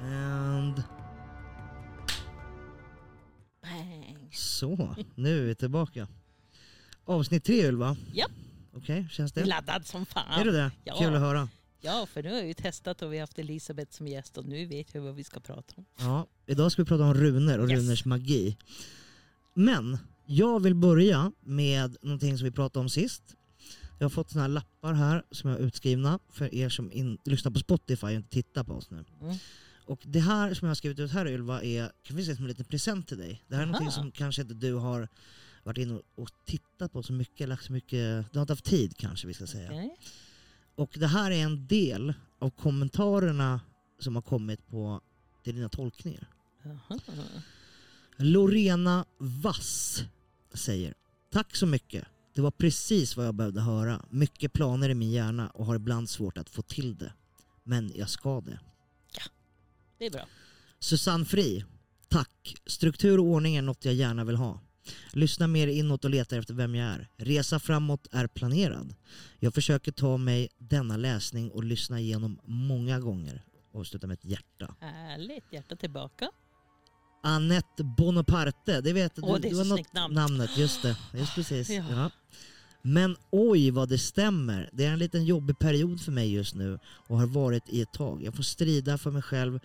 And Bang. så, nu är vi tillbaka. Avsnitt tre Ylva. Ja. Okej, känns det? Laddad som fan. Är du det? Ja. Kul att höra. Ja, för nu har ju testat och vi har haft Elisabeth som gäst och nu vet jag vad vi ska prata om. Ja, idag ska vi prata om runor och Yes. runers magi. Men jag vill börja med någonting som vi pratade om sist. Jag har fått såna här lappar här som jag har utskrivna för er som in, lyssnar på Spotify och inte tittar på oss nu. Mm. Och det här som jag har skrivit ut här Ylva är, kan vi säga som en liten present till dig. Det här är Aha. någonting som kanske inte du har varit inne och tittat på så mycket, lagt så mycket, du har inte haft tid kanske vi ska säga. Okej. Och det här är en del av kommentarerna som har kommit på till dina tolkningar. Jaha. Lorena Vass säger Tack så mycket. Det var precis vad jag behövde höra. Mycket planer i min hjärna och har ibland svårt att få till det. Men jag ska det. Det är bra. Susanne Fri. Tack. Struktur och ordning är något jag gärna vill ha. Lyssna mer inåt och letar efter vem jag är. Resa framåt är planerad. Jag försöker ta mig denna läsning och lyssna igenom många gånger. Och sluta med ett hjärta. Härligt. Hjärta tillbaka. Annette Bonaparte, det vet Åh, det är du har så snyggt namn. namnet, just det. Just precis. Ja. Ja. Men oj vad det stämmer. Det är en liten jobbig period för mig just nu och har varit i ett tag. Jag får strida för mig själv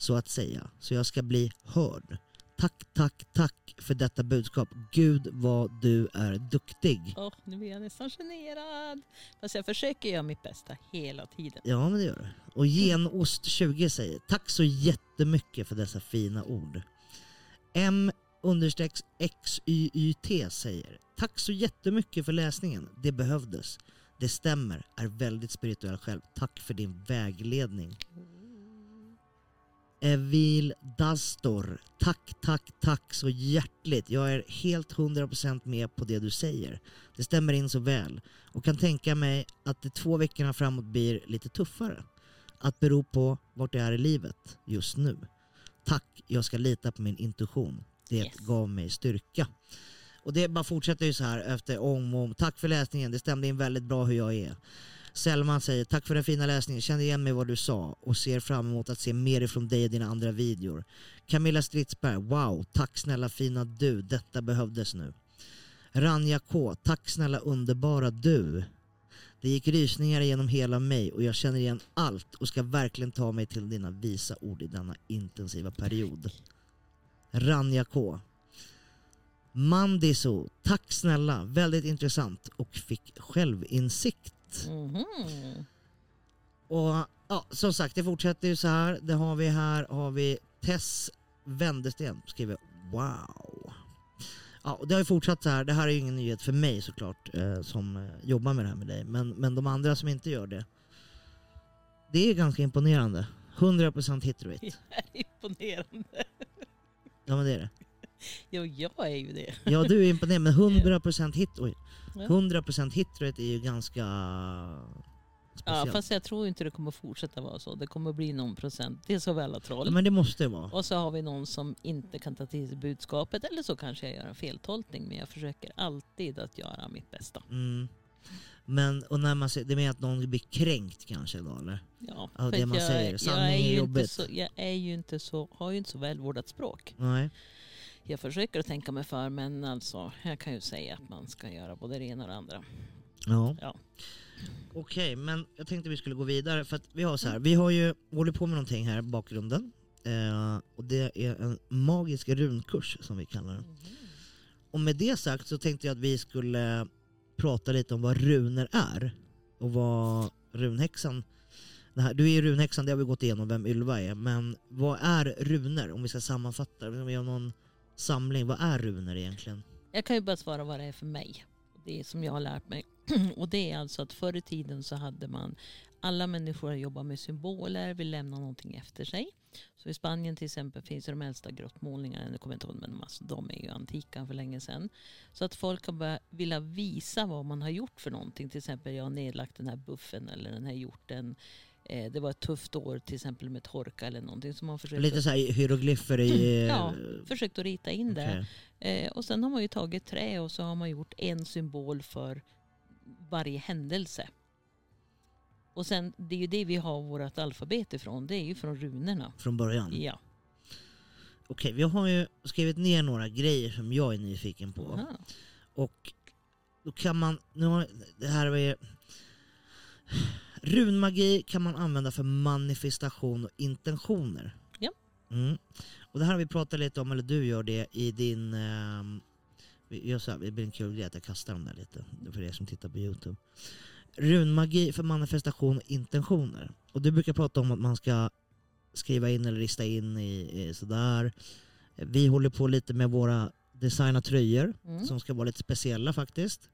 så att säga. Så jag ska bli hörd. Tack, tack, tack för detta budskap. Gud vad du är duktig. Åh, nu blir jag nästan generad. Fast jag försöker göra mitt bästa hela tiden. Ja, men det gör det. Och Genost20 säger tack så jättemycket för dessa fina ord. M understrecks XYYT säger tack så jättemycket för läsningen. Det behövdes. Det stämmer, är väldigt spirituell själv. Tack för din vägledning. Evil Dastor, tack, tack, tack så hjärtligt. Jag är helt 100% med på det du säger. Det stämmer in så väl och kan tänka mig att de två veckorna framåt blir lite tuffare. Att bero på vart jag är i livet just nu. Tack, jag ska lita på min intuition. Det Yes. gav mig styrka. Och det bara fortsätter ju så här efter om och om. Tack för läsningen, det stämde in väldigt bra hur jag är. Selma säger tack för den fina läsningen, kände igen mig vad du sa och ser fram emot att se mer ifrån dig och dina andra videor. Camilla Stridsberg, wow, tack snälla fina du, detta behövdes nu. Ranja K, tack snälla underbara du. Det gick rysningar genom hela mig och jag känner igen allt och ska verkligen ta mig till dina visa ord i denna intensiva period. Ranja K. Mandiso, tack snälla, väldigt intressant och fick självinsikt. Mhm. Och ja, som sagt, det fortsätter ju så här. Det har vi här, har vi Tess Wendersten skriver wow. Ja, och det har ju fortsatt så här. Det här är ju ingen nyhet för mig såklart eh, som eh, jobbar med det här med dig. Men, men de andra som inte gör det. Det är ganska imponerande. 100% hit rate. Det är imponerande. Ja men det är det. Jo, jag är ju det. Ja du är imponerande men 100% hit, oj, Ja. 100% hit rate är ju ganska Ja, speciellt. fast jag tror inte det kommer fortsätta vara så. Det kommer bli någon procent. Det är så väl troll. Ja, men det måste det vara. Och så har vi någon som inte kan ta till sig budskapet. Eller så kanske jag gör en feltolkning. Men jag försöker alltid att göra mitt bästa. Mm. Men, och när man säger, det menar att någon blir kränkt kanske då eller? Ja, Ja, för det man jag, säger. jag Sanning är är ju inte jobbigt. så, Jag är ju inte så, har ju inte så välvårdat språk. Nej. Jag försöker att tänka mig för men alltså jag kan ju säga att man ska göra både det ena och det andra. Ja. Ja. Okej, men jag tänkte vi skulle gå vidare för att vi har så här, vi har ju hållit på med någonting här i bakgrunden. Eh, och det är en magisk runkurs som vi kallar den. Och med det sagt så tänkte jag att vi skulle prata lite om vad runor är. Och vad runhäxan, här, du är ju runhäxan, det har vi gått igenom vem Ylva är. Men vad är runor om vi ska sammanfatta? Om vi har någon samling, vad är runor egentligen? Jag kan ju bara svara vad det är för mig. Det som jag har lärt mig. Och det är alltså att förr i tiden så hade man alla människor jobbar med symboler, vill lämna någonting efter sig. Så i Spanien till exempel finns det de äldsta grottmålningarna, nu kommer jag inte ihåg men alltså, de är ju antika för länge sedan. Så att folk har börjat vilja visa vad man har gjort för någonting. Till exempel jag har nedlagt den här buffen eller den här hjorten. Eh, det var ett tufft år till exempel med torka eller någonting som man försökte, Lite så här hieroglyfer i... Ja, försökt att rita in det. okej. Eh, och sen har man ju tagit trä och så har man gjort en symbol för varje händelse. Och sen, det är ju det vi har vårt alfabet ifrån. Det är ju från runorna. Från början? Ja. Okej, vi har ju skrivit ner några grejer som jag är nyfiken på. Aha. Och då kan man... Nu har, det här är... Runmagi kan man använda för manifestation och intentioner. Ja. Mm. Och det här har vi pratat lite om, eller du gör det i din... så här, det blir en kul grej att jag kastar dem där lite, för er som tittar på Youtube. Runmagi för manifestation och intentioner. Och du brukar prata om att man ska skriva in eller rista in i, i sådär. Vi håller på lite med våra designa tröjor Mm. som ska vara lite speciella faktiskt.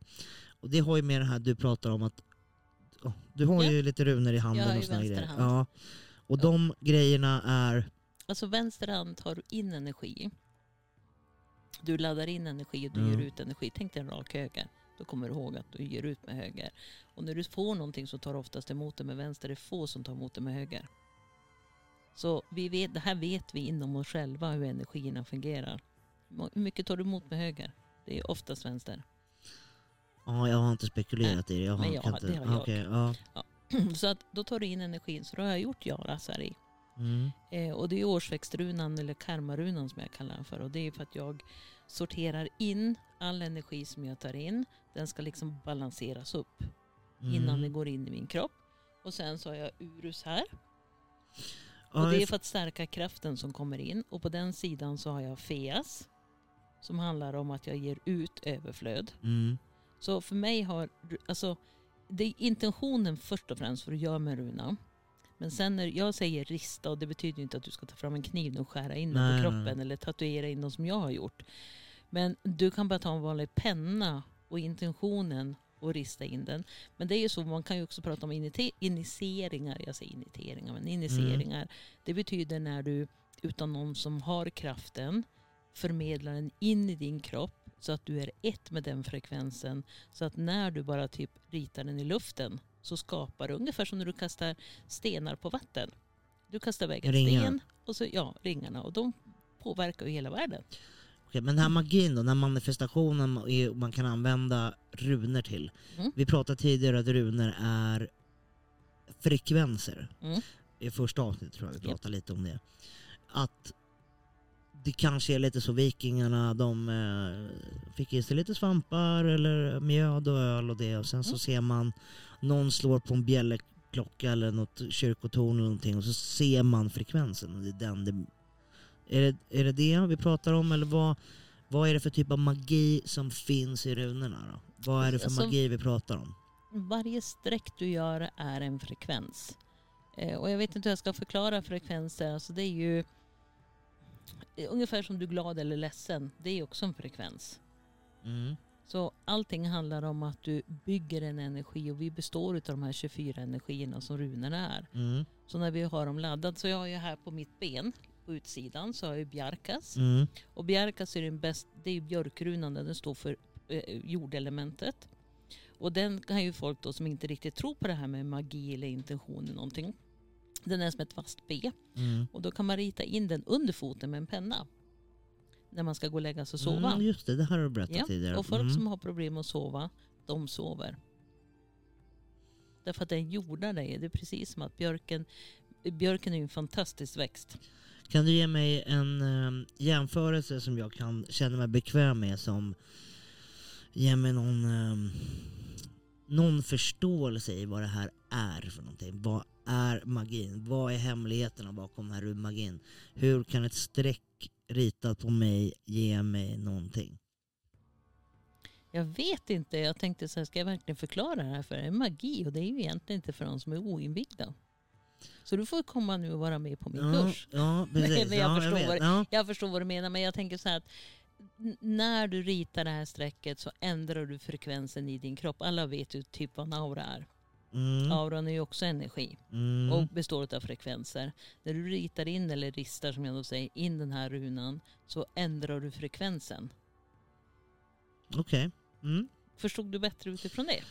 Och det har ju med det här du pratar om att oh, du har Ja. ju lite runor i handen Jag har och såna grejer. hand. Ja. Och Ja. de grejerna är... Alltså vänster hand tar du in energi. Du laddar in energi och du Mm. ger ut energi. Tänk dig en rak höger. Då kommer du ihåg att du ger ut med höger. Och när du får någonting så tar du oftast emot det med vänster. Det är få som tar emot det med höger. Så vi vet, det här vet vi inom oss själva hur energierna fungerar. Hur mycket tar du emot med höger? Det är oftast vänster. Ja, jag har inte spekulerat i det. Jag har, Men jag inte, det har jag. Okej, ja. så att då tar du in energin. Så då har jag gjort jarasar i. Mm. Eh, och det är årsväxtrunan eller karmarunan som jag kallar den för. Och det är för att jag sorterar in all energi som jag tar in. Den ska liksom balanseras upp innan Mm. det går in i min kropp. Och sen så har jag urus här. Ja, Och det är för att stärka kraften som kommer in. Och på den sidan så har jag feas. Som handlar om att jag ger ut överflöd. mm. Så för mig har, alltså det är intentionen först och främst för att göra med runa. Men sen när jag säger rista och det betyder inte att du ska ta fram en kniv och skära in den på kroppen eller tatuera in den som jag har gjort. Men du kan bara ta en vanlig penna och intentionen och rista in den. Men det är ju så, man kan ju också prata om initieringar, jag säger initieringar, men initieringar. Det betyder när du utan någon som har kraften förmedlar den in i din kropp så att du är ett med den frekvensen. Så att när du bara typ ritar den i luften så skapar du ungefär som när du kastar stenar på vatten. Du kastar iväg en Ringar. sten och så, ja, ringarna och de påverkar ju hela världen. Okej, men den här magin då, den här manifestationen man kan använda runor till. Mm. Vi pratade tidigare att runor är frekvenser. Mm. I första avsnittet tror jag vi pratade lite om det. Att det kanske är lite så vikingarna, de eh, fick i sig lite svampar eller mjöd och öl och det och sen så Mm. ser man någon slår på en bjällerklocka eller något kyrkotorn eller någonting och så ser man frekvensen och det är den det är det, är det det vi pratar om eller vad, vad är det för typ av magi som finns i runorna då? Vad är det för Alltså- magi vi pratar om? Varje streck du gör är en frekvens. Eh, och jag vet inte hur jag ska förklara frekvenser. Alltså det är ju ungefär som du är glad eller ledsen. Det är också en frekvens. Mm. Så allting handlar om att du bygger en energi och vi består av de här 24 energierna som runorna är. Mm. Så när vi har dem laddade så jag har ju här på mitt ben på utsidan så har jag ju bjarkas. Mm. Och bjärkas är den bäst, det är björkrunan, den står för eh, jordelementet. Och den kan ju folk då som inte riktigt tror på det här med magi eller intention eller någonting. Den är som ett fast B. Mm. Och då kan man rita in den under foten med en penna. När man ska gå och lägga sig och sova. Mm, just det, det har du berättat Ja, tidigare. och folk Mm. som har problem att sova, de sover. Därför att den jordar dig. Det är precis som att björken, björken är en fantastisk växt. Kan du ge mig en eh, jämförelse som jag kan känna mig bekväm med som ger mig någon, eh, någon förståelse i vad det här är för någonting. Vad är magin? Vad är hemligheterna bakom den här magin? Hur kan ett streck ritat på mig ge mig någonting? Jag vet inte, jag tänkte så här, ska jag verkligen förklara det här för? Det är magi och det är ju egentligen inte för de som är oinvigda. Så du får komma nu och vara med på min Ja, kurs. ja precis. Men jag ja, förstår vet. vad- Ja. Jag förstår vad du menar men jag tänker så här att när du ritar det här strecket så ändrar du frekvensen i din kropp. Alla vet ju typ vad en aura är. Mm, Auran är ju också energi mm, och består av frekvenser. När du ritar in eller ristar som jag då säger in den här runan så ändrar du frekvensen. Okej. Mm. Förstod du bättre utifrån det?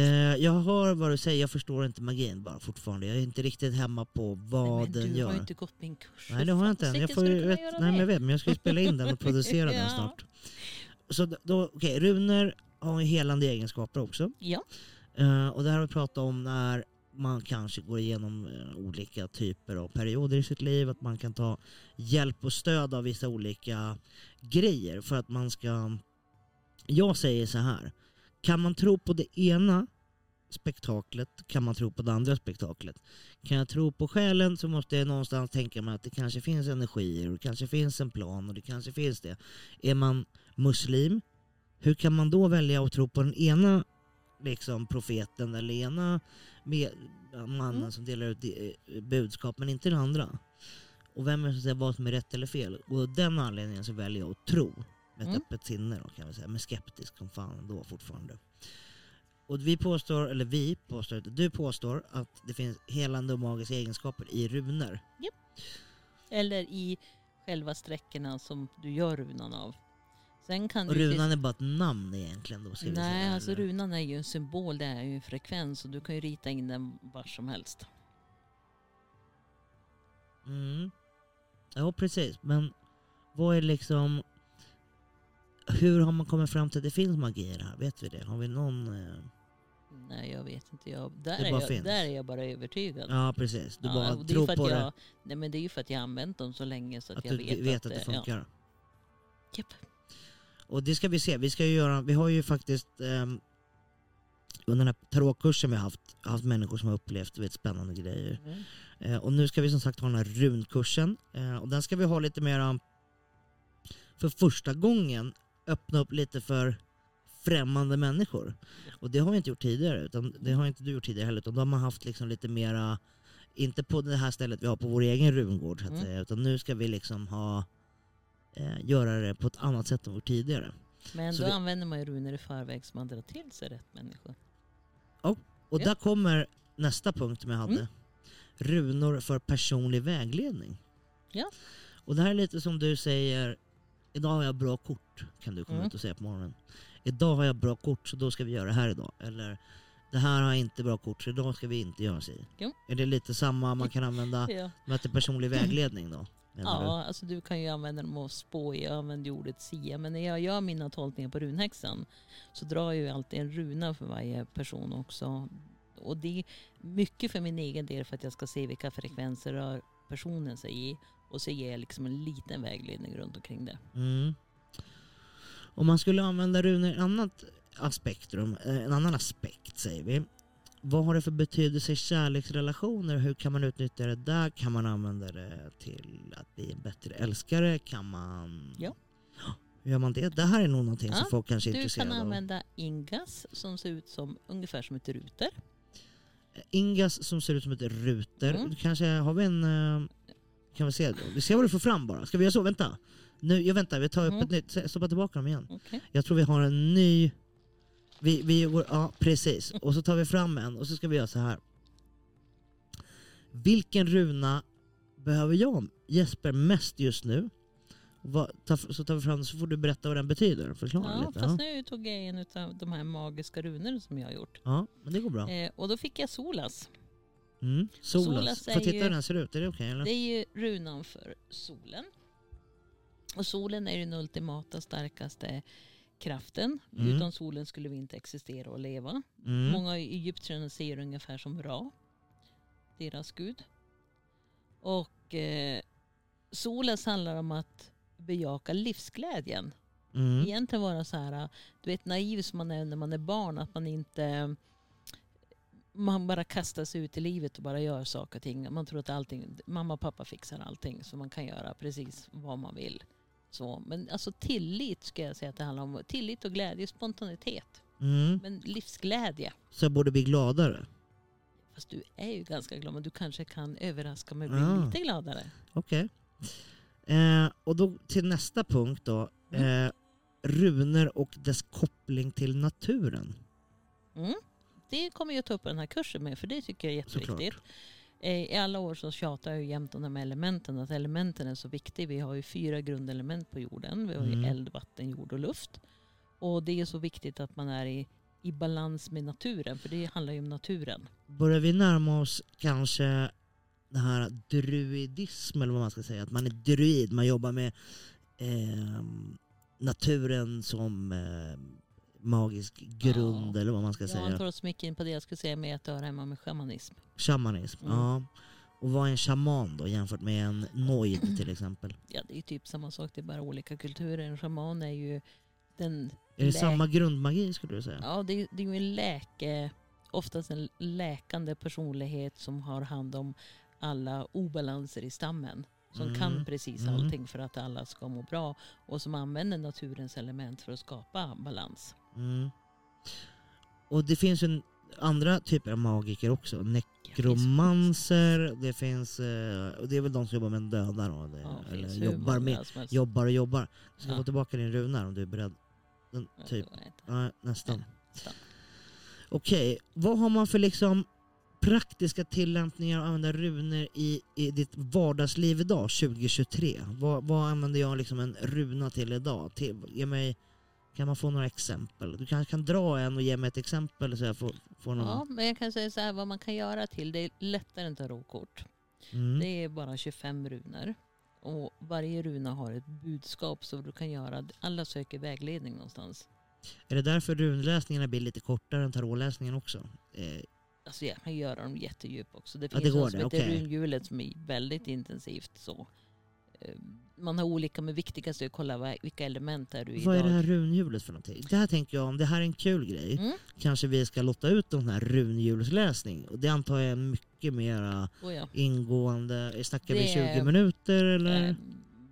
Eh, jag hör vad du säger, jag förstår inte magin bara fortfarande. Jag är inte riktigt hemma på vad Nej, men den du gör. har ju inte gått min kurs. Nej det har jag inte än. Jag, får du vet, nej, men jag vet, men jag ska ju spela in den och producera den Ja. snart. Så då- okej, runor har ju helande egenskaper också. Ja, Eh, och det här har vi pratat om när man kanske går igenom eh, olika typer av perioder i sitt liv, att man kan ta hjälp och stöd av vissa olika grejer för att man ska... Jag säger så här, kan man tro på det ena spektaklet kan man tro på det andra spektaklet. Kan jag tro på själen så måste jag någonstans tänka mig att det kanske finns energier och det kanske finns en plan och det kanske finns det. Är man muslim, hur kan man då välja att tro på den ena liksom profeten eller ena med, mannen Mm. som delar ut eh, budskap men inte den andra? Och vem är det som säger vad som är rätt eller fel? Och av den anledningen så väljer jag att tro med ett Mm. öppet sinne då kan vi säga, men skeptisk som fan då fortfarande. Och vi påstår, eller vi påstår, du påstår att det finns helande och magiska egenskaper i runor. Eller i själva sträckorna som du gör runan av. Sen kan Och runan är bara ett namn egentligen då ska vi Nej, säga. alltså eller? runan är ju en symbol, det är ju en frekvens och du kan ju rita in den var som helst. Mm. Ja precis, men vad är liksom... Hur har man kommit fram till att det finns magi i det här? Vet vi det? Har vi någon... Eh... Nej, jag vet inte. Jag, där, är jag, finns. där är jag bara övertygad. Ja precis, du Ja, bara det tror att på jag, det. nej, men det är ju för att jag har använt dem så länge så att, Att jag vet, vet, att, det funkar. Ja. Japp. Och det ska vi se. Vi, ska ju göra, vi har ju faktiskt ehm, under den här tarotkursen vi har haft, haft människor som har upplevt vet, spännande grejer. Mm. Eh, och nu ska vi som sagt ha den här runkursen. Eh, och den ska vi ha lite mera för första gången öppna upp lite för främmande människor. Och det har vi inte gjort tidigare, utan det har inte du gjort tidigare heller. Utan då har man haft liksom lite mera, inte på det här stället vi har på vår egen rungård så att Mm. säga, utan nu ska vi liksom ha eh, göra det på ett annat sätt än vi gjort tidigare. Men Så då vi- använder man ju runor i förväg så man drar till sig rätt människor. Och Ja. där kommer nästa punkt som jag hade. Mm. Runor för personlig vägledning. Ja. Och det här är lite som du säger, idag har jag bra kort, kan du komma Mm. ut och säga på morgonen. Idag har jag bra kort så då ska vi göra det här idag. Eller det här har jag inte bra kort så idag ska vi inte göra så. Jo. Är det lite samma man kan använda Ja, med till personlig vägledning då? ja alltså du kan ju använda dem och spå. Jag använder ordet sia. Men när jag gör mina tolkningar på runhäxan så drar jag ju alltid en runa för varje person också. Och det är mycket för min egen del för att jag ska se vilka frekvenser rör personen sig i. Och så ger jag liksom en liten vägledning runt omkring det. du? Mm. Om man skulle använda runor i ett annat aspektrum, eh, en annan aspekt säger vi. Vad har det för betydelse i kärleksrelationer? Hur kan man utnyttja det där? Kan man använda det till att bli en bättre älskare? Kan man... Ja. Hur gör man det? Det här är nog någonting som Ja, folk kanske är Du intresserade kan av. använda ingas som ser ut som ungefär som ett ruter. Ingas som ser ut som ett ruter. Mm. Kanske har vi en... Kan vi se? Vi ser vad du får fram bara. Ska vi göra så? Vänta. Nu, jag väntar, vi tar upp Mm. ett nytt. Stoppa tillbaka dem igen. Okej. Jag tror vi har en ny... Vi, vi går, ja, precis. Och så tar vi fram en och så ska vi göra så här. Vilken runa behöver jag, Jesper, mest just nu? Vad, ta, så tar vi fram så får du berätta vad den betyder. Förklara Ja, lite. fast Ja. nu tog jag en av de här magiska runorna som jag har gjort. ja, men det går bra. Eh, och då fick jag Solas. Mm. Solas. Solas är titta hur den ser ut? Är det okej eller? Det är ju runan för solen. Och solen är den ultimata starkaste kraften. Mm. Utan solen skulle vi inte existera och leva. Mm. Många i egyptierna ser ungefär som Ra, deras gud. Och eh, Solas handlar om att bejaka livsglädjen. Mm. Egentligen vara så här, du vet naiv som man är när man är barn, att man inte man bara kastar sig ut i livet och bara gör saker och ting. Man tror att allting, mamma och pappa fixar allting så man kan göra precis vad man vill. Så, men alltså tillit ska jag säga att det handlar om. Tillit och glädje, spontanitet. Mm. Men livsglädje. Så jag borde bli gladare? Fast du är ju ganska glad men du kanske kan överraska mig och bli Ah. lite gladare. Okej. Eh, och då till nästa punkt då. Mm. Eh, runor och dess koppling till naturen. Mm. Det kommer jag ta upp den här kursen med för det tycker jag är Såklart. jätteviktigt. Eh, I alla år så tjatar jag ju jämt om de här elementen, att elementen är så viktiga. Vi har ju fyra grundelement på jorden. Vi har ju Mm. eld, vatten, jord och luft. Och det är så viktigt att man är i, i balans med naturen, för det handlar ju om naturen. Börjar vi närma oss kanske det här druidism eller vad man ska säga. Att man är druid, man jobbar med ehm, naturen som eh, magisk grund Ja. eller vad man ska Jag säga. inte varit så mycket in på det. Jag skulle säga mer att det hör hemma med shamanism. Shamanism. Mm. Ja. Och vad är en shaman då jämfört med en noid till exempel? Ja, det är ju typ samma sak. Det är bara olika kulturer. En shaman är ju den... Är det samma grundmagi skulle du säga? Ja, det är, det är ju en läke... Oftast en läkande personlighet som har hand om alla obalanser i stammen. Som Mm. kan precis Mm. allting för att alla ska må bra. Och som använder naturens element för att skapa balans. Mm. Och det finns ju andra typer av magiker också. Nekromanser, det finns, eh, det är väl de som jobbar med döda då, det, Ja, eller jobbar, med, jobbar och jobbar. Jag ska Ja. få tillbaka din runa om du är beredd. Den, typ. Ja, nästan. Nej, nästan. Okej, vad har man för liksom praktiska tillämpningar att använda runor i, i ditt vardagsliv idag, 2023? Vad, vad använder jag liksom en runa till idag? Till, ge mig, kan man få några exempel? Du kanske kan dra en och ge mig ett exempel så jag får, får någon... Ja, men jag kan säga så här vad man kan göra till. Det är lättare än tarotkort. Mm. Det är bara 25 runor. Och varje runa har ett budskap så du kan göra, alla söker vägledning någonstans. Är det därför runläsningarna blir lite kortare än tarotläsningen också? Eh, Alltså jag kan göra dem jättedjup också. Det Ja, finns det går något som det, heter okej. runhjulet som är väldigt intensivt. Så. Eh, Man har olika, men viktigast är att kolla vilka element är du i vad är idag. det här runhjulet för någonting? Det här tänker jag, om det här är en kul grej, Mm. kanske vi ska lotta ut en sån här runhjulsläsning. Och det antar jag är mycket mera Oh ja. ingående. Snackar vi Det 20 är- minuter eller? Eh,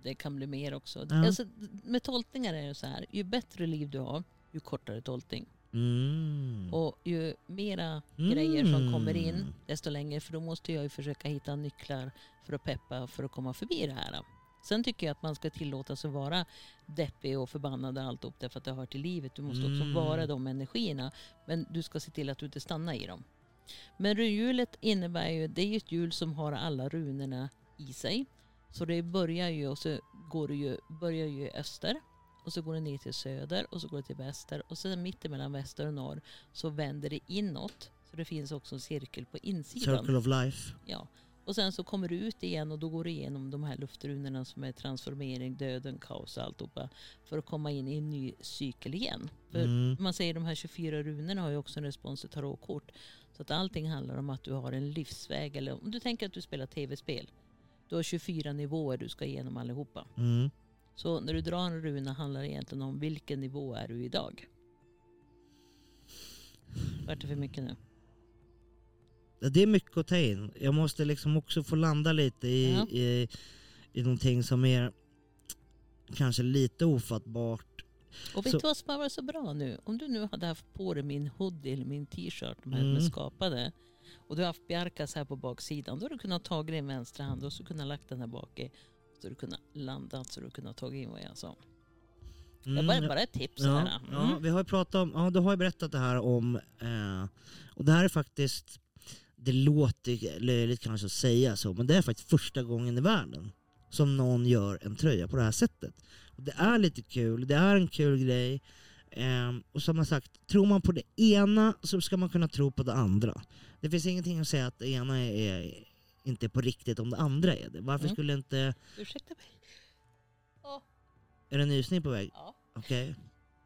Det kan bli mer också. Ja. Alltså, med tolkningar är det så här, ju bättre liv du har, ju kortare tolkning. Mm. Och ju mera Mm. grejer som kommer in, desto längre. För då måste jag ju försöka hitta nycklar för att peppa för att komma förbi det här. Sen tycker jag att man ska tillåta sig vara deppig och förbannad och alltihop därför att det hör till livet. Du måste också Mm. vara de energierna. Men du ska se till att du inte stannar i dem. Men runhjulet innebär ju, det är ju ett hjul som har alla runorna i sig. Så det börjar ju och så går det ju, börjar ju öster. Och så går det ner till söder och så går det till väster. Och sen mittemellan väster och norr så vänder det inåt. Så det finns också en cirkel på insidan. Circle of life. Ja. Och sen så kommer du ut igen och då går du igenom de här luftrunorna som är transformering, döden, kaos och alltihopa. För att komma in i en ny cykel igen. För Mm. man säger de här 24 runorna har ju också en respons till tarotkort. Så att allting handlar om att du har en livsväg. Eller om du tänker att du spelar tv-spel. Du har 24 nivåer du ska igenom allihopa. Mm. Så när du drar en runa handlar det egentligen om vilken nivå är du idag. Vart det för mycket nu? Ja, Det är mycket att ta in. Jag måste liksom också få landa lite i, Ja. i, i någonting som är kanske lite ofattbart. Och vet du vad som har varit så bra nu? Om du nu hade haft på dig min hoodie eller min t-shirt de här Mm. med skapade och du har haft bjärkas här på baksidan. Då hade du kunnat ta din vänstra hand och så kunnat lagt den här bak i. Så du kunnat landat så du kunnat ta in vad jag sa. Det Mm, är bara, bara ett tips. Ja, här. ja, Mm. vi har ju pratat om, ja du har ju berättat det här om, eh, och det här är faktiskt, det låter löjligt kanske att säga så, men det är faktiskt första gången i världen som någon gör en tröja på det här sättet. Och det är lite kul, det är en kul grej. Eh, och som jag sagt, tror man på det ena så ska man kunna tro på det andra. Det finns ingenting att säga att det ena är, är inte är på riktigt om det andra är det. Varför Mm. skulle inte, Ursäkta mig. Ja, är det en nysning på väg? ja, Okej.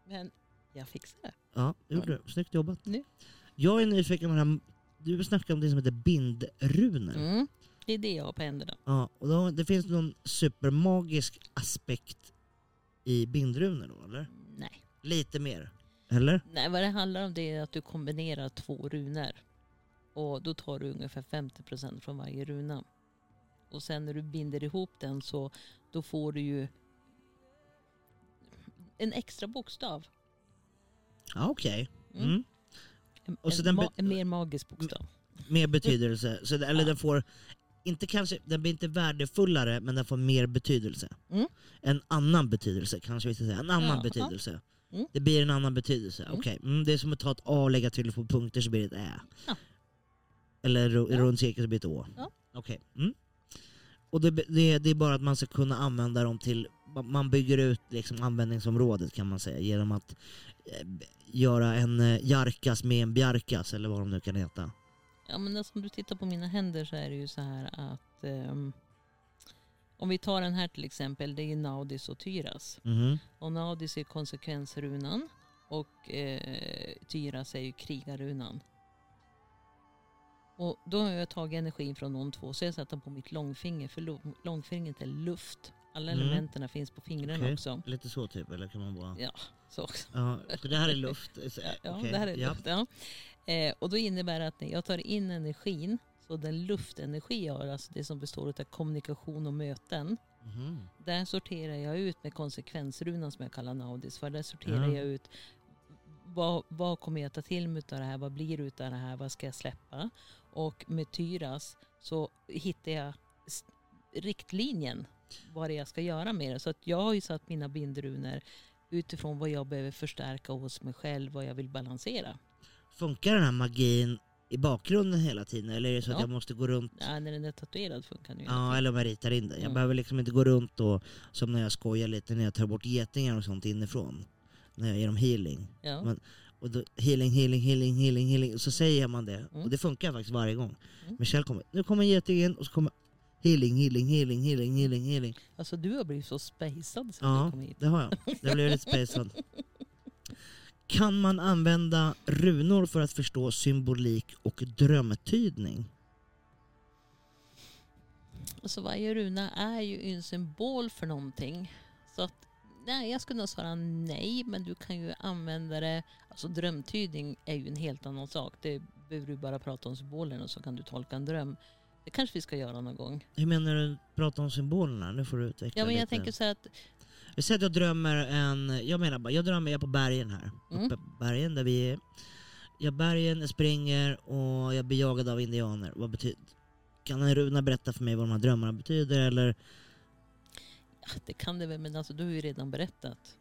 men jag fixar det. Ja, det gjorde du. Snyggt jobbat. Nu. Jag är nyfiken på det här, du snackade om det som heter bindrunor. Mm. Det är det jag har på händerna. Ja, och då, det finns någon supermagisk aspekt i bindrunor då, eller? Nej. Lite mer? Eller? Nej, vad det handlar om det är att du kombinerar två runor. Och då tar du ungefär 50% från varje runa. Och sen när du binder ihop den så då får du ju en extra bokstav. Ja, okej. Mm. Mm. En, Och så en, ma- en mer magisk bokstav. Mer betydelse. Så eller Ja. den får, inte kanske, den blir inte värdefullare men den får mer betydelse. Mm. En annan betydelse kanske vi ska säga. En annan Ja. betydelse. Mm. Det blir en annan betydelse. Mm. Okej, mm, det är som att ta ett A och lägga till på punkter så blir det ett Ä. Ja. Eller Ja. runt ett Å. Ja. Okej. Mm. Och det, det, det är bara att man ska kunna använda dem till, man bygger ut liksom användningsområdet kan man säga genom att eh, göra en eh, jarkas med en bjarkas eller vad de nu kan heta. Ja men alltså, om du tittar på mina händer så är det ju så här att ehm, om vi tar den här till exempel, det är Naudis och Tyras. Mhm. Och Naudis är konsekvensrunan och eh, Tyras är ju krigarunan. Och då har jag tagit energin från de två så jag satt den på mitt långfinger för långfingret är luft. Alla Mm. elementen finns på fingrarna Okej. också. Lite så typ, eller kan man bara... Ja, så också. Ja, så det här är luft? Ja, okej, det här är ja. luft. Ja. Eh, och då innebär det att när jag tar in energin, så den luftenergi jag har, alltså det som består av kommunikation och möten, Mhm. där sorterar jag ut med konsekvensrunan som jag kallar naudis för. Där sorterar Ja. jag ut vad, vad kommer jag ta till mig av det här, vad blir det utav det här, vad ska jag släppa? Och med Tyras så hittar jag riktlinjen vad det är jag ska göra med det. Så att jag har ju satt mina bindrunor utifrån vad jag behöver förstärka hos mig själv, vad jag vill balansera. Funkar den här magin i bakgrunden hela tiden eller är det så att Ja. jag måste gå runt Ja, när den är tatuerad funkar den ju. Ja, eller om jag ritar in det. Jag Mm. behöver liksom inte gå runt och som när jag skojar lite när jag tar bort getingar och sånt inifrån. När jag ger dem healing. Ja. Men- Och då, healing, healing, healing, healing, healing. Och så säger man det. Mm. Och det funkar faktiskt varje gång. Mm. Michelle kommer, nu kommer getingen och så kommer healing, healing, healing, healing, healing, healing. Alltså du har blivit så spejsad sen Ja. du kom hit. Det har jag. Det blev lite spacad. Kan man använda runor för att förstå symbolik och drömtydning? Alltså varje runa är ju en symbol för någonting. Så att, nej, jag skulle nog svara nej, men du kan ju använda det. Alltså drömtydning är ju en helt annan sak. Det behöver du bara prata om symbolerna så kan du tolka en dröm. Det kanske vi ska göra någon gång. Hur menar du prata om symbolerna? Nu får du utveckla Ja, men jag lite. tänker så här att Vi säger att jag drömmer en, jag menar bara, jag drömmer, jag är på bergen här. Mm. Uppe på bergen där vi är. Jag bergen, jag springer och jag blir jagad av indianer. Vad betyder Kan runa berätta för mig vad de här drömmarna betyder eller det kan det väl, men alltså du har ju redan berättat.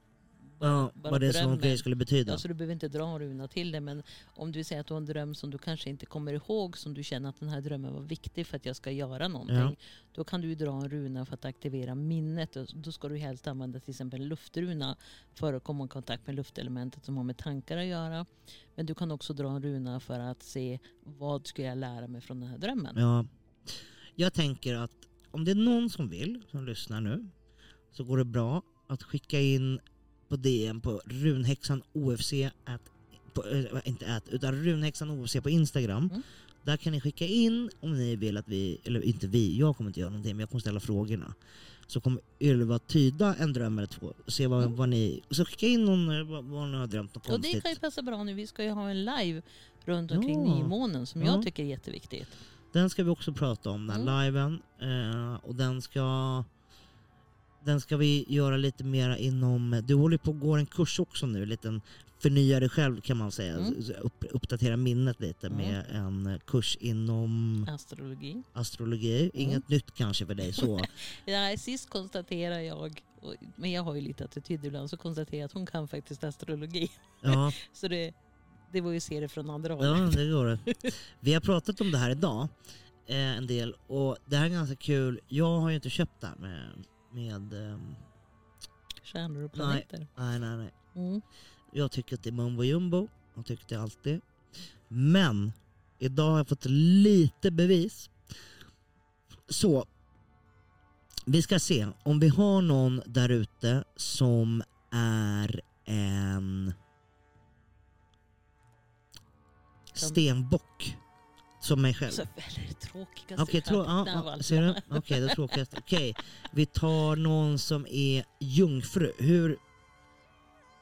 ja, bara vad det som drömmen. grej skulle betyda? Alltså du behöver inte dra en runa till det men om du säger att du har en dröm som du kanske inte kommer ihåg som du känner att den här drömmen var viktig för att jag ska göra någonting. Ja. Då kan du ju dra en runa för att aktivera minnet. Då ska du helst använda till exempel en luftruna för att komma i kontakt med luftelementet som har med tankar att göra. Men du kan också dra en runa för att se vad ska jag lära mig från den här drömmen. Ja. Jag tänker att om det är någon som vill, som lyssnar nu, så går det bra att skicka in på DM på runhäxan OFC, at, på, äh, inte at, utan runhäxan OFC på Instagram. Mm. Där kan ni skicka in om ni vill att vi, eller inte vi, jag kommer inte göra någonting men jag kommer ställa frågorna. Så kommer Ylva tyda en dröm eller två se vad, Mm. vad ni, så skicka in någon, eh, vad, vad ni har drömt något Och det konstigt. kan ju passa bra nu. Vi ska ju ha en live runt omkring Ja. nymånen som Ja. jag tycker är jätteviktigt. Den ska vi också prata om, den Mm. liven. Eh, och den ska, den ska vi göra lite mer inom... Du håller på att gå en kurs också nu, en liten förnya dig själv kan man säga. Mm. Upp, uppdatera minnet lite Mm. med en kurs inom Astrologi. astrologi. Inget nytt kanske för dig så. Ja, sist konstaterar jag, och- men jag har ju lite attityd ibland, så konstaterar jag att hon kan faktiskt astrologi. Ja, Så det, det var ju se det från andra håll. ja det går det. Vi har pratat om det här idag eh, en del och det här är ganska kul. Jag har ju inte köpt det här med... med ehm, Stjärnor och planeter. nej, nej, nej. Mm. Jag tycker att det är mumbo jumbo. Jag tyckte det alltid. Men idag har jag fått lite bevis. Så vi ska se om vi har någon där ute som är en stenbock. Som mig själv. Så väldigt tråkigaste Okej, trå- ja, ser du? Okej, det tråkigaste. Okej, vi tar någon som är jungfru. Hur...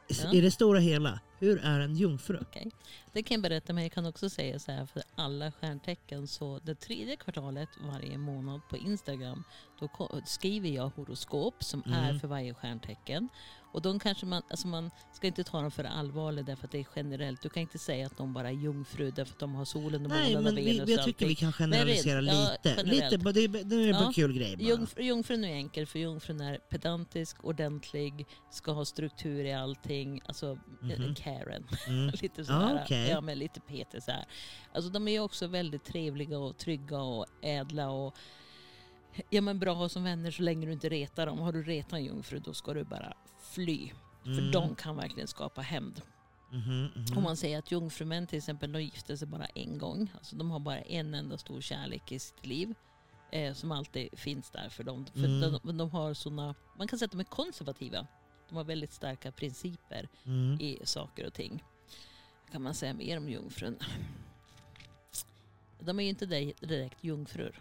Ja. I det stora hela, hur är en jungfru? Okej. Det kan jag berätta, men jag kan också säga så här för alla stjärntecken. Så det tredje kvartalet varje månad på Instagram då skriver jag horoskop som är Mm. för varje stjärntecken. Och de kanske man, alltså man ska inte ta dem för allvarligt därför att det är generellt. Du kan inte säga att de bara är jungfru därför att de har solen och Nej, månen men och vi, Venus jag och tycker vi kan generalisera Men rent- ja, lite. generellt. lite det, är- det är bara Ja. en kul grej bara. Jungf- jungfrun är enkel för jungfrun är pedantisk, ordentlig, ska ha struktur i allting. Alltså en Mhm. Karen. Mm. lite sådär. okej. Ja, men lite Peter så här. Alltså de är ju också väldigt trevliga och trygga och ädla och ja, men bra att ha som vänner så länge du inte retar dem. Har du retat en jungfru då ska du bara fly. För Mm. de kan verkligen skapa hämnd. Mhm, mhm. Om man säger att jungfrumän till exempel, de gifter sig bara en gång. Alltså de har bara en enda stor kärlek i sitt liv. Eh, som alltid finns där för dem. För Mm. de, de har såna, man kan säga att de är konservativa. De har väldigt starka principer Mm. i saker och ting. Kan man säga mer om jungfrun? De är ju inte di- direkt jungfrur.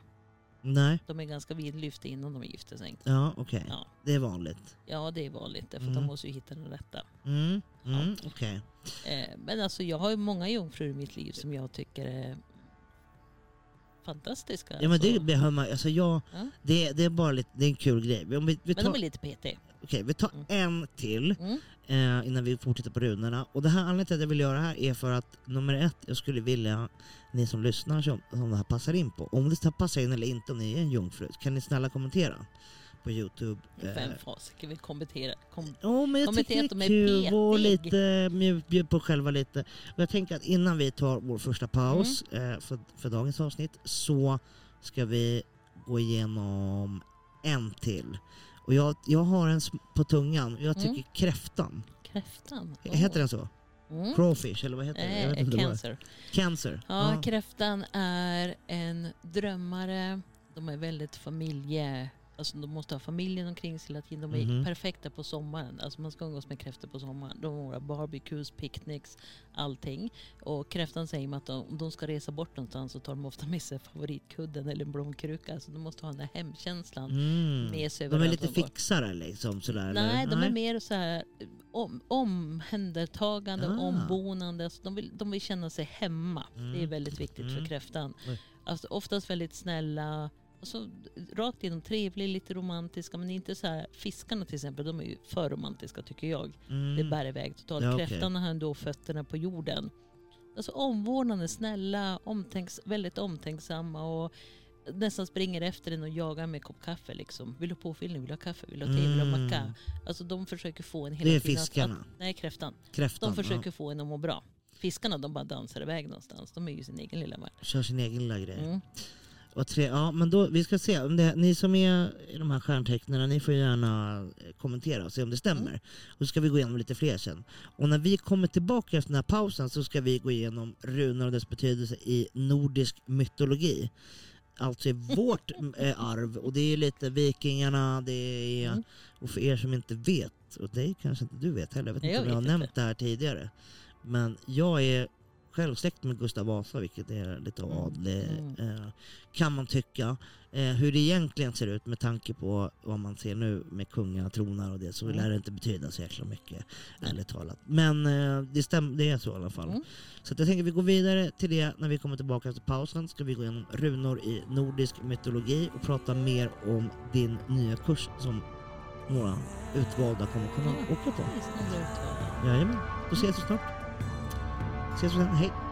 Nej, De är ganska vidlyftiga innan de gifter sig. ja okej. Ja. Det är vanligt. Ja, det är vanligt därför att Mm. de måste ju hitta den rätta. Mm. Mm. Okej. Eh, men alltså jag har ju många jungfrur i mitt liv som jag tycker är fantastiska. Ja men det alltså. behöver man, alltså jag, Ja. det, det är bara lite, det är en kul grej. Vi, vi Men tar, de är lite PT. okej, vi tar Mm. en till Mm. eh, innan vi fortsätter på runorna. Och det här anledningen till att jag vill göra det här är för att nummer ett, jag skulle vilja, ni som lyssnar som, som det här passar in på, om det passar in eller inte om ni är en jungfru, kan ni snälla kommentera på Youtube. Vem Eh, fasiken vill kommentera? Kom, Jo men jag Kommentera att de är kul och petig. lite mjuk, bjud på själva lite. Och jag tänker att innan vi tar vår första paus Mm. eh, för, för dagens avsnitt så ska vi gå igenom en till. Och jag, jag har en på tungan, jag tycker Mm. kräftan. kräftan. Heter den så? Mm. Crawfish eller vad heter det? Jag vet Eh, vad. cancer. Cancer. Ja, kräftan är en drömmare. De är väldigt familje... Alltså de måste ha familjen omkring sig hela tiden. De är Mhm. perfekta på sommaren. Alltså man ska umgås med kräftor på sommaren. De har barbecues, picknicks, allting. Och kräftan säger man att de, om de ska resa bort någonstans så tar de ofta med sig favoritkudden eller en blomkruka. Alltså de måste ha den där hemkänslan Mm. med sig De är lite de fixare liksom sådär? Nej, eller? de är mer så här om, omhändertagande, Ah. ombonande. Alltså de, vill, de vill känna sig hemma. Det är Mm. väldigt viktigt Mm. för kräftan. Oj. Alltså, oftast väldigt snälla, alltså, rakt igenom trevliga, lite romantiska. Men inte så här, fiskarna till exempel, de är ju för romantiska tycker jag. Mm. Det bär iväg totalt. Ja, okej. Kräftan har ändå fötterna på jorden. Alltså omvårdande, snälla, omtänks, väldigt omtänksamma och nästan springer efter en och jagar med en kopp kaffe. Liksom. Vill du ha påfyllning? Vill du ha kaffe? Vill du ha te? Vill du ha macka? Mm. Alltså de försöker få en hela Det är tiden fiskarna. Att, nej, kräftan. Kräftan. De försöker få en att må bra. Fiskarna de bara dansar iväg någonstans. De är ju sin egen lilla värld. Ja, kör sin egen lilla grej. Mm. Och tre, ja, men då, vi ska se. Om det, ni som är i de här stjärntecknen, ni får gärna eh, kommentera och se om det stämmer. Mm. Så ska vi gå igenom lite fler sen. Och när vi kommer tillbaka efter den här pausen så ska vi gå igenom runor och dess betydelse i nordisk mytologi. Alltså i vårt eh, arv. Och det är lite vikingarna, det är... Mm. Och för er som inte vet, och det kanske inte du vet heller, jag vet inte jag om jag har nämnt det här tidigare. Men jag är själv släkt med Gustav Vasa, vilket är lite Mm. adlig, Mm. eh, kan man tycka. Eh, hur det egentligen ser ut med tanke på vad man ser nu med kungatronar och det, så Mm. lär det inte betyda så jäkla mycket, ärligt talat. Men eh, det, stäm- det är så i alla fall. Mm. Så jag tänker att vi går vidare till det när vi kommer tillbaka efter pausen. Ska vi gå igenom runor i nordisk mytologi och prata mer om din nya kurs som några utvalda kommer kunna åka på. Jajamän, då ses vi snart. Ses vi sen, hej!